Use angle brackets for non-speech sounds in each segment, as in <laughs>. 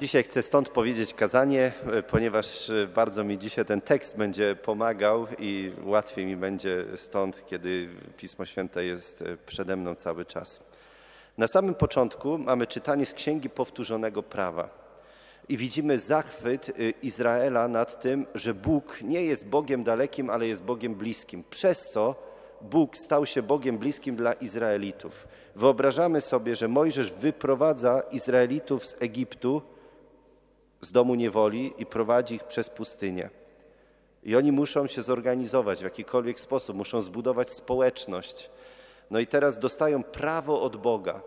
Dzisiaj chcę stąd powiedzieć kazanie, ponieważ bardzo mi dzisiaj ten tekst będzie pomagał i łatwiej mi będzie stąd, kiedy Pismo Święte jest przede mną cały czas. Na samym początku mamy czytanie z Księgi Powtórzonego Prawa i widzimy zachwyt Izraela nad tym, że Bóg nie jest Bogiem dalekim, ale jest Bogiem bliskim, przez co Bóg stał się Bogiem bliskim dla Izraelitów. Wyobrażamy sobie, że Mojżesz wyprowadza Izraelitów z Egiptu, z domu niewoli i prowadzi ich przez pustynię. I oni muszą się zorganizować w jakikolwiek sposób, muszą zbudować społeczność. No i teraz dostają prawo od Boga.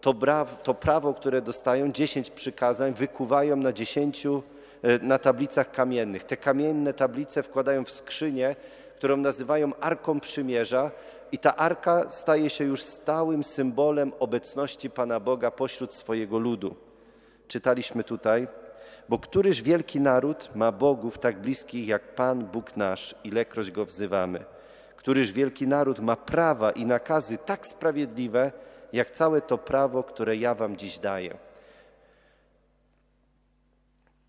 To, to prawo, które dostają, dziesięć przykazań, wykuwają na dziesięciu e, na tablicach kamiennych. Te kamienne tablice wkładają w skrzynię, którą nazywają Arką Przymierza, i ta arka staje się już stałym symbolem obecności Pana Boga pośród swojego ludu. Czytaliśmy tutaj, bo któryż wielki naród ma bogów tak bliskich jak Pan Bóg nasz, ilekroć go wzywamy? Któryż wielki naród ma prawa i nakazy tak sprawiedliwe, jak całe to prawo, które ja wam dziś daję?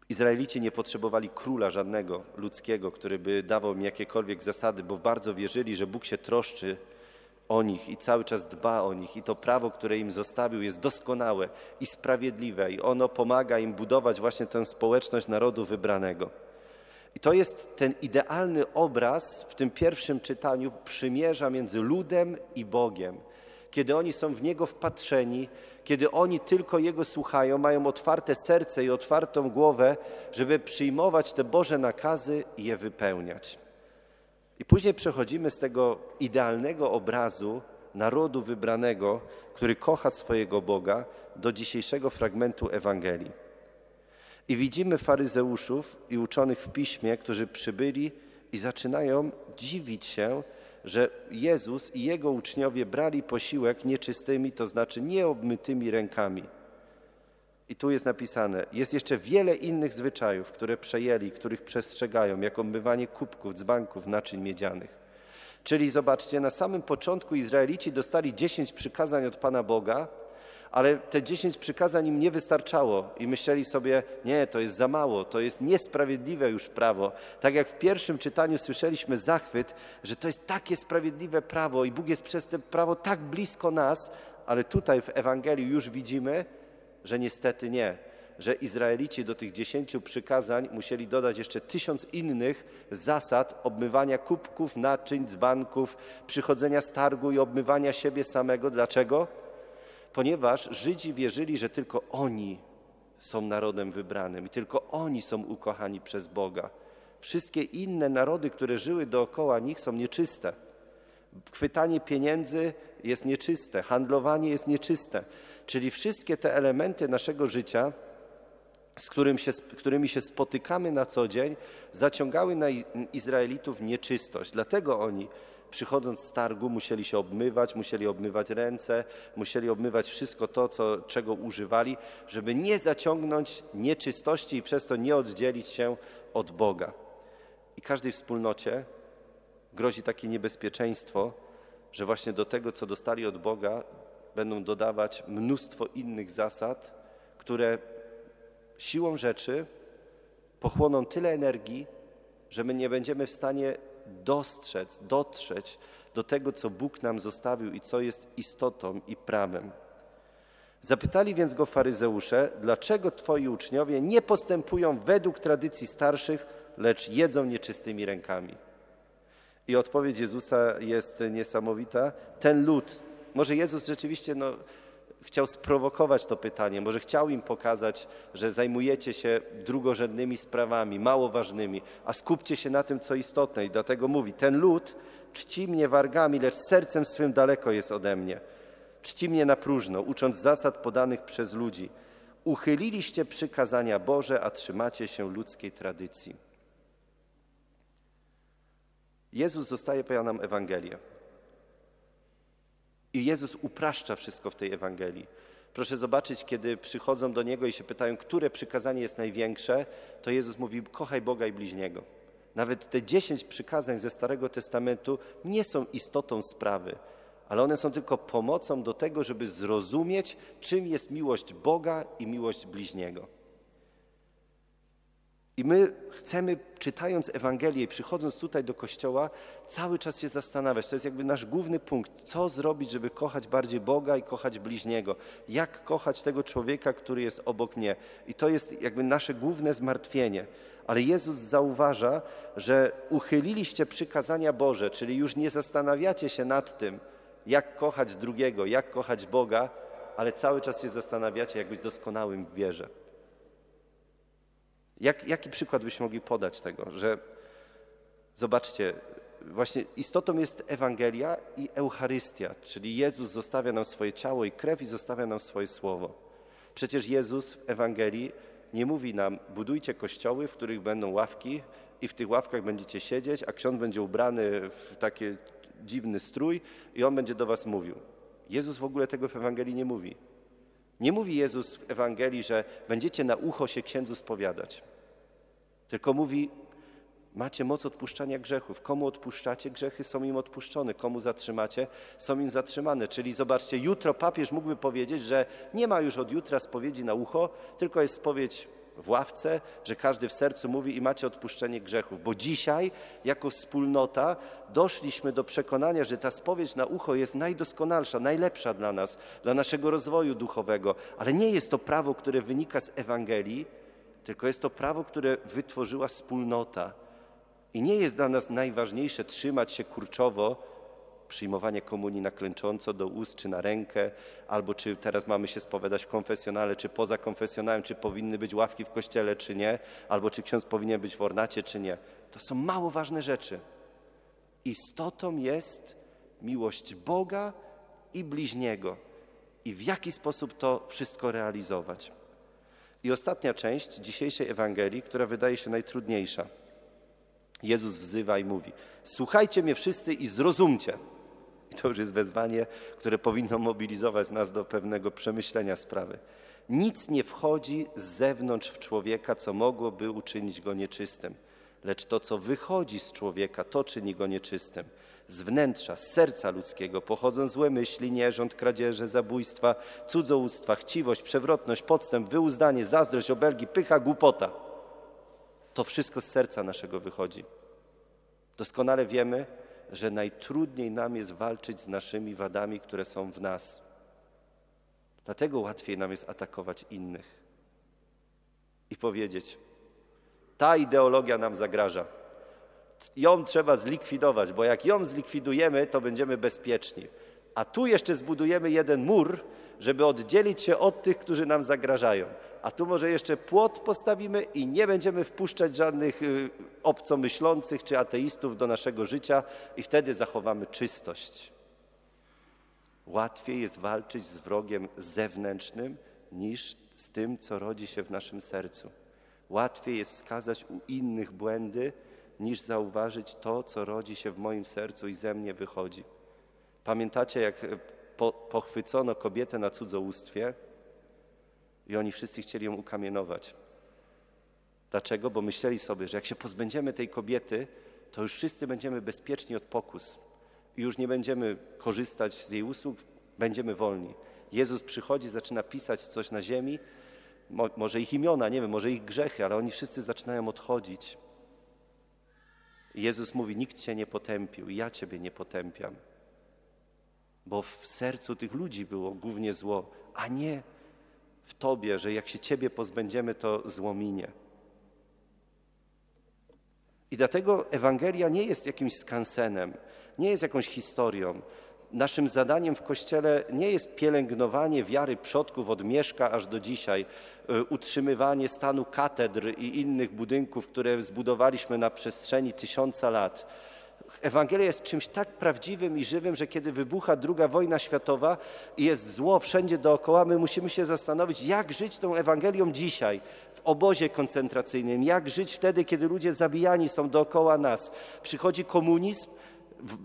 Izraelici nie potrzebowali króla żadnego ludzkiego, który by dawał im jakiekolwiek zasady, bo bardzo wierzyli, że Bóg się troszczy o nich i cały czas dba o nich i to prawo, które im zostawił jest doskonałe i sprawiedliwe i ono pomaga im budować właśnie tę społeczność narodu wybranego. I to jest ten idealny obraz w tym pierwszym czytaniu przymierza między ludem i Bogiem. Kiedy oni są w Niego wpatrzeni, kiedy oni tylko Jego słuchają, mają otwarte serce i otwartą głowę, żeby przyjmować te Boże nakazy i je wypełniać. I później przechodzimy z tego idealnego obrazu narodu wybranego, który kocha swojego Boga, do dzisiejszego fragmentu Ewangelii. I widzimy faryzeuszów i uczonych w piśmie, którzy przybyli i zaczynają dziwić się, że Jezus i jego uczniowie brali posiłek nieczystymi, to znaczy nieobmytymi rękami. I tu jest napisane, jest jeszcze wiele innych zwyczajów, które przejęli, których przestrzegają, jak obmywanie kubków, dzbanków, naczyń miedzianych. Czyli zobaczcie, na samym początku Izraelici dostali dziesięć przykazań od Pana Boga, ale te dziesięć przykazań im nie wystarczało i myśleli sobie, nie, to jest za mało, to jest niesprawiedliwe już prawo. Tak jak w pierwszym czytaniu słyszeliśmy zachwyt, że to jest takie sprawiedliwe prawo i Bóg jest przez to prawo tak blisko nas, ale tutaj w Ewangelii już widzimy, że niestety nie, że Izraelici do tych dziesięciu przykazań musieli dodać jeszcze tysiąc innych zasad obmywania kubków, naczyń, dzbanków, przychodzenia z targu i obmywania siebie samego. Dlaczego? Ponieważ Żydzi wierzyli, że tylko oni są narodem wybranym i tylko oni są ukochani przez Boga. Wszystkie inne narody, które żyły dookoła nich, są nieczyste. Chwytanie pieniędzy jest nieczyste, handlowanie jest nieczyste. Czyli wszystkie te elementy naszego życia, z którym się, którymi się spotykamy na co dzień, zaciągały na Izraelitów nieczystość. Dlatego oni, przychodząc z targu, musieli się obmywać, musieli obmywać ręce, musieli obmywać wszystko to, co, czego używali, żeby nie zaciągnąć nieczystości i przez to nie oddzielić się od Boga. I każdej wspólnocie grozi takie niebezpieczeństwo, że właśnie do tego, co dostali od Boga, będą dodawać mnóstwo innych zasad, które siłą rzeczy pochłoną tyle energii, że my nie będziemy w stanie dostrzec, dotrzeć do tego, co Bóg nam zostawił i co jest istotą i prawem. Zapytali więc go faryzeusze, dlaczego twoi uczniowie nie postępują według tradycji starszych, lecz jedzą nieczystymi rękami. I odpowiedź Jezusa jest niesamowita. Ten lud, może Jezus rzeczywiście no, chciał sprowokować to pytanie, może chciał im pokazać, że zajmujecie się drugorzędnymi sprawami, mało ważnymi, a skupcie się na tym, co istotne. I dlatego mówi, ten lud czci mnie wargami, lecz sercem swym daleko jest ode mnie. Czci mnie na próżno, ucząc zasad podanych przez ludzi. Uchyliliście przykazania Boże, a trzymacie się ludzkiej tradycji. Jezus zostaje powiedział nam Ewangelię. I Jezus upraszcza wszystko w tej Ewangelii. Proszę zobaczyć, kiedy przychodzą do Niego i się pytają, które przykazanie jest największe, to Jezus mówi, kochaj Boga i bliźniego. Nawet te dziesięć przykazań ze Starego Testamentu nie są istotą sprawy, ale one są tylko pomocą do tego, żeby zrozumieć, czym jest miłość Boga i miłość bliźniego. I my chcemy, czytając Ewangelię i przychodząc tutaj do kościoła, cały czas się zastanawiać. To jest jakby nasz główny punkt. Co zrobić, żeby kochać bardziej Boga i kochać bliźniego? Jak kochać tego człowieka, który jest obok mnie? I to jest jakby nasze główne zmartwienie. Ale Jezus zauważa, że uchyliliście przykazania Boże, czyli już nie zastanawiacie się nad tym, jak kochać drugiego, jak kochać Boga, ale cały czas się zastanawiacie, jak być doskonałym w wierze. Jak, jaki przykład byśmy mogli podać tego, że zobaczcie, właśnie istotą jest Ewangelia i Eucharystia, czyli Jezus zostawia nam swoje ciało i krew i zostawia nam swoje słowo. Przecież Jezus w Ewangelii nie mówi nam, budujcie kościoły, w których będą ławki i w tych ławkach będziecie siedzieć, a ksiądz będzie ubrany w taki dziwny strój i on będzie do was mówił. Jezus w ogóle tego w Ewangelii nie mówi. Nie mówi Jezus w Ewangelii, że będziecie na ucho się księdzu spowiadać, tylko mówi, macie moc odpuszczania grzechów. Komu odpuszczacie, grzechy są im odpuszczone. Komu zatrzymacie, są im zatrzymane. Czyli zobaczcie, jutro papież mógłby powiedzieć, że nie ma już od jutra spowiedzi na ucho, tylko jest spowiedź w ławce, że każdy w sercu mówi i macie odpuszczenie grzechów. Bo dzisiaj, jako wspólnota, doszliśmy do przekonania, że ta spowiedź na ucho jest najdoskonalsza, najlepsza dla nas, dla naszego rozwoju duchowego. Ale nie jest to prawo, które wynika z Ewangelii, tylko jest to prawo, które wytworzyła wspólnota. I nie jest dla nas najważniejsze trzymać się kurczowo przyjmowanie komunii na klęcząco do ust czy na rękę, albo czy teraz mamy się spowiadać w konfesjonale, czy poza konfesjonałem, czy powinny być ławki w kościele, czy nie, albo czy ksiądz powinien być w ornacie, czy nie. To są mało ważne rzeczy. Istotą jest miłość Boga i bliźniego i w jaki sposób to wszystko realizować. I ostatnia część dzisiejszej Ewangelii, która wydaje się najtrudniejsza. Jezus wzywa i mówi: Słuchajcie mnie wszyscy i zrozumcie. <laughs> To już jest wezwanie, które powinno mobilizować nas do pewnego przemyślenia sprawy. Nic nie wchodzi z zewnątrz w człowieka, co mogłoby uczynić go nieczystym, lecz to, co wychodzi z człowieka, to czyni go nieczystym. Z wnętrza, z serca ludzkiego pochodzą złe myśli, nierząd, kradzieże, zabójstwa, cudzołóstwa, chciwość, przewrotność, podstęp, wyuzdanie, zazdrość, obelgi, pycha, głupota. To wszystko z serca naszego wychodzi. Doskonale wiemy, że najtrudniej nam jest walczyć z naszymi wadami, które są w nas. Dlatego łatwiej nam jest atakować innych i powiedzieć: Ta ideologia nam zagraża. Ją trzeba zlikwidować, bo jak ją zlikwidujemy, to będziemy bezpieczni. A tu jeszcze zbudujemy jeden mur, żeby oddzielić się od tych, którzy nam zagrażają. A tu może jeszcze płot postawimy i nie będziemy wpuszczać żadnych y, obcomyślących czy ateistów do naszego życia i wtedy zachowamy czystość. Łatwiej jest walczyć z wrogiem zewnętrznym niż z tym, co rodzi się w naszym sercu. Łatwiej jest skazać u innych błędy, niż zauważyć to, co rodzi się w moim sercu i ze mnie wychodzi. Pamiętacie, jak po, pochwycono kobietę na cudzołóstwie i oni wszyscy chcieli ją ukamienować. Dlaczego? Bo myśleli sobie, że jak się pozbędziemy tej kobiety, to już wszyscy będziemy bezpieczni od pokus i już nie będziemy korzystać z jej usług, będziemy wolni. Jezus przychodzi, zaczyna pisać coś na ziemi, mo, może ich imiona, nie wiem, może ich grzechy, ale oni wszyscy zaczynają odchodzić. I Jezus mówi: Nikt cię nie potępił, ja ciebie nie potępiam bo w sercu tych ludzi było głównie zło, a nie w Tobie, że jak się Ciebie pozbędziemy, to zło minie. I dlatego Ewangelia nie jest jakimś skansenem, nie jest jakąś historią. Naszym zadaniem w Kościele nie jest pielęgnowanie wiary przodków od Mieszka aż do dzisiaj, y, utrzymywanie stanu katedr i innych budynków, które zbudowaliśmy na przestrzeni tysiąca lat Ewangelia jest czymś tak prawdziwym i żywym, że kiedy wybucha druga wojna światowa i jest zło wszędzie dookoła, my musimy się zastanowić, jak żyć tą Ewangelią dzisiaj, w obozie koncentracyjnym, jak żyć wtedy, kiedy ludzie zabijani są dookoła nas. Przychodzi komunizm,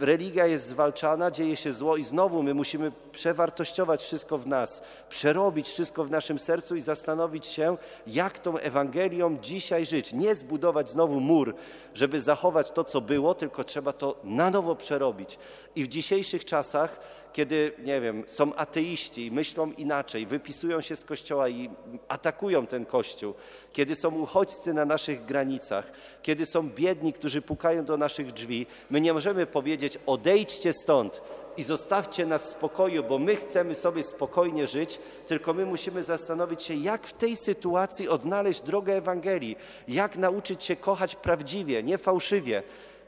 religia jest zwalczana, dzieje się zło i znowu my musimy przewartościować wszystko w nas, przerobić wszystko w naszym sercu i zastanowić się, jak tą Ewangelią dzisiaj żyć. Nie zbudować znowu mur, żeby zachować to, co było, tylko trzeba to na nowo przerobić. I w dzisiejszych czasach, kiedy, nie wiem, są ateiści i myślą inaczej, wypisują się z kościoła i atakują ten kościół, kiedy są uchodźcy na naszych granicach, kiedy są biedni, którzy pukają do naszych drzwi, my nie możemy powiedzieć: odejdźcie stąd i zostawcie nas w spokoju, bo my chcemy sobie spokojnie żyć, tylko my musimy zastanowić się, jak w tej sytuacji odnaleźć drogę Ewangelii, jak nauczyć się kochać prawdziwie, nie fałszywie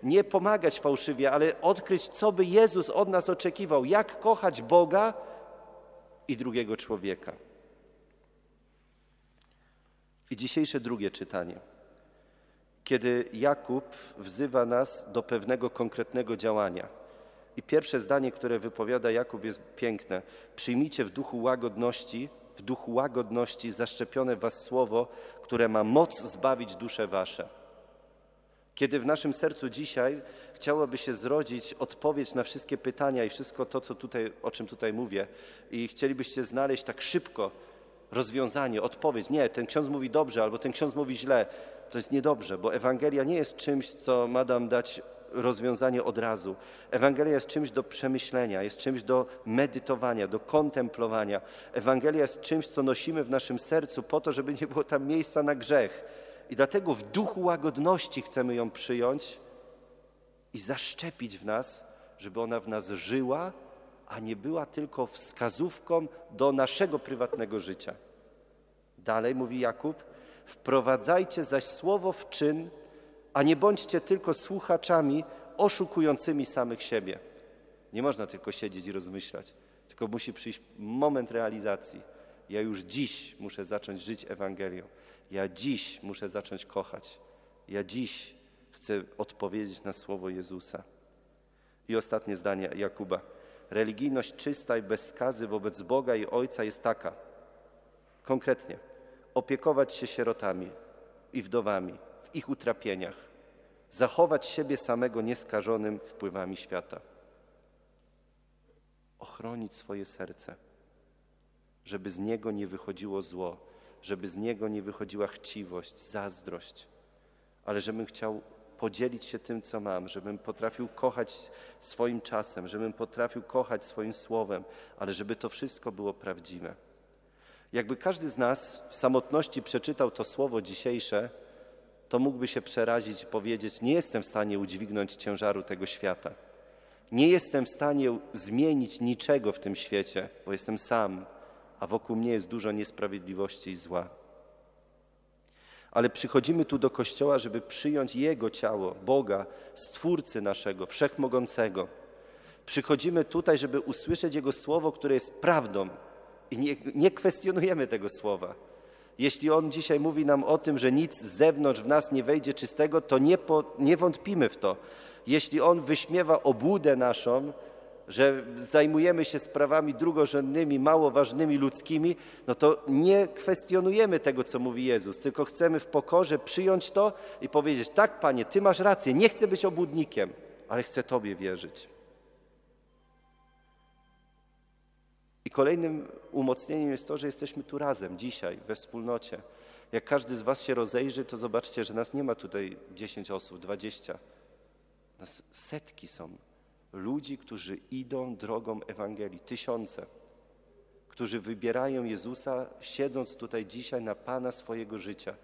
nie pomagać fałszywie, ale odkryć, co by Jezus od nas oczekiwał, jak kochać Boga i drugiego człowieka. I dzisiejsze drugie czytanie. Kiedy Jakub wzywa nas do pewnego konkretnego działania. I pierwsze zdanie, które wypowiada Jakub, jest piękne. Przyjmijcie w duchu łagodności, w duchu łagodności zaszczepione was słowo, które ma moc zbawić dusze wasze. Kiedy w naszym sercu dzisiaj chciałoby się zrodzić odpowiedź na wszystkie pytania i wszystko to, co tutaj, o czym tutaj mówię, i chcielibyście znaleźć tak szybko rozwiązanie, odpowiedź. Nie, ten ksiądz mówi dobrze, albo ten ksiądz mówi źle. To jest niedobrze, bo Ewangelia nie jest czymś, co ma nam dać rozwiązanie od razu. Ewangelia jest czymś do przemyślenia, jest czymś do medytowania, do kontemplowania. Ewangelia jest czymś, co nosimy w naszym sercu po to, żeby nie było tam miejsca na grzech i dlatego w duchu łagodności chcemy ją przyjąć i zaszczepić w nas, żeby ona w nas żyła, a nie była tylko wskazówką do naszego prywatnego życia. Dalej mówi Jakub: Wprowadzajcie zaś słowo w czyn, a nie bądźcie tylko słuchaczami oszukującymi samych siebie. Nie można tylko siedzieć i rozmyślać, tylko musi przyjść moment realizacji. Ja już dziś muszę zacząć żyć Ewangelią. Ja dziś muszę zacząć kochać. Ja dziś chcę odpowiedzieć na słowo Jezusa. I ostatnie zdanie Jakuba. Religijność czysta i bez skazy wobec Boga i Ojca jest taka. Konkretnie, opiekować się sierotami i wdowami w ich utrapieniach, zachować siebie samego nieskażonym wpływami świata, ochronić swoje serce, żeby z niego nie wychodziło zło, żeby z niego nie wychodziła chciwość, zazdrość, ale żebym chciał podzielić się tym, co mam, żebym potrafił kochać swoim czasem, żebym potrafił kochać swoim słowem, ale żeby to wszystko było prawdziwe. Jakby każdy z nas w samotności przeczytał to słowo dzisiejsze, to mógłby się przerazić i powiedzieć: Nie jestem w stanie udźwignąć ciężaru tego świata. Nie jestem w stanie zmienić niczego w tym świecie, bo jestem sam, a wokół mnie jest dużo niesprawiedliwości i zła. Ale przychodzimy tu do Kościoła, żeby przyjąć Jego ciało, Boga, Stwórcy naszego, Wszechmogącego. Przychodzimy tutaj, żeby usłyszeć Jego słowo, które jest prawdą i nie, nie kwestionujemy tego słowa. Jeśli On dzisiaj mówi nam o tym, że nic z zewnątrz w nas nie wejdzie czystego, to nie, po, nie wątpimy w to. Jeśli On wyśmiewa obłudę naszą, że zajmujemy się sprawami drugorzędnymi, mało ważnymi, ludzkimi, no to nie kwestionujemy tego, co mówi Jezus, tylko chcemy w pokorze przyjąć to i powiedzieć: Tak, panie, ty masz rację, nie chcę być obłudnikiem, ale chcę Tobie wierzyć. I kolejnym umocnieniem jest to, że jesteśmy tu razem dzisiaj, we wspólnocie. Jak każdy z Was się rozejrzy, to zobaczcie, że nas nie ma tutaj 10 osób, 20. Nas setki są ludzi, którzy idą drogą Ewangelii, tysiące, którzy wybierają Jezusa, siedząc tutaj dzisiaj na Pana swojego życia,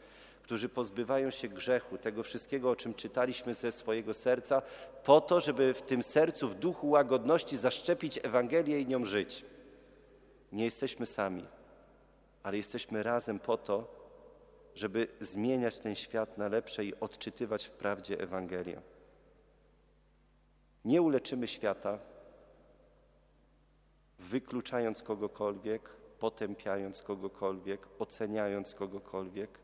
którzy pozbywają się grzechu, tego wszystkiego, o czym czytaliśmy ze swojego serca, po to, żeby w tym sercu, w duchu łagodności zaszczepić Ewangelię i nią żyć. Nie jesteśmy sami, ale jesteśmy razem po to, żeby zmieniać ten świat na lepsze i odczytywać w prawdzie Ewangelię. Nie uleczymy świata, wykluczając kogokolwiek, potępiając kogokolwiek, oceniając kogokolwiek.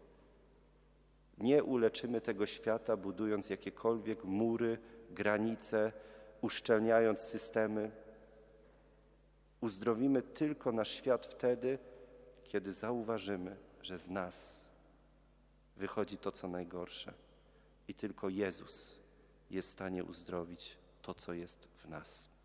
Nie uleczymy tego świata, budując jakiekolwiek mury, granice, uszczelniając systemy. Uzdrowimy tylko nasz świat wtedy, kiedy zauważymy, że z nas wychodzi to, co najgorsze. I tylko Jezus jest w stanie uzdrowić to, co jest w nas.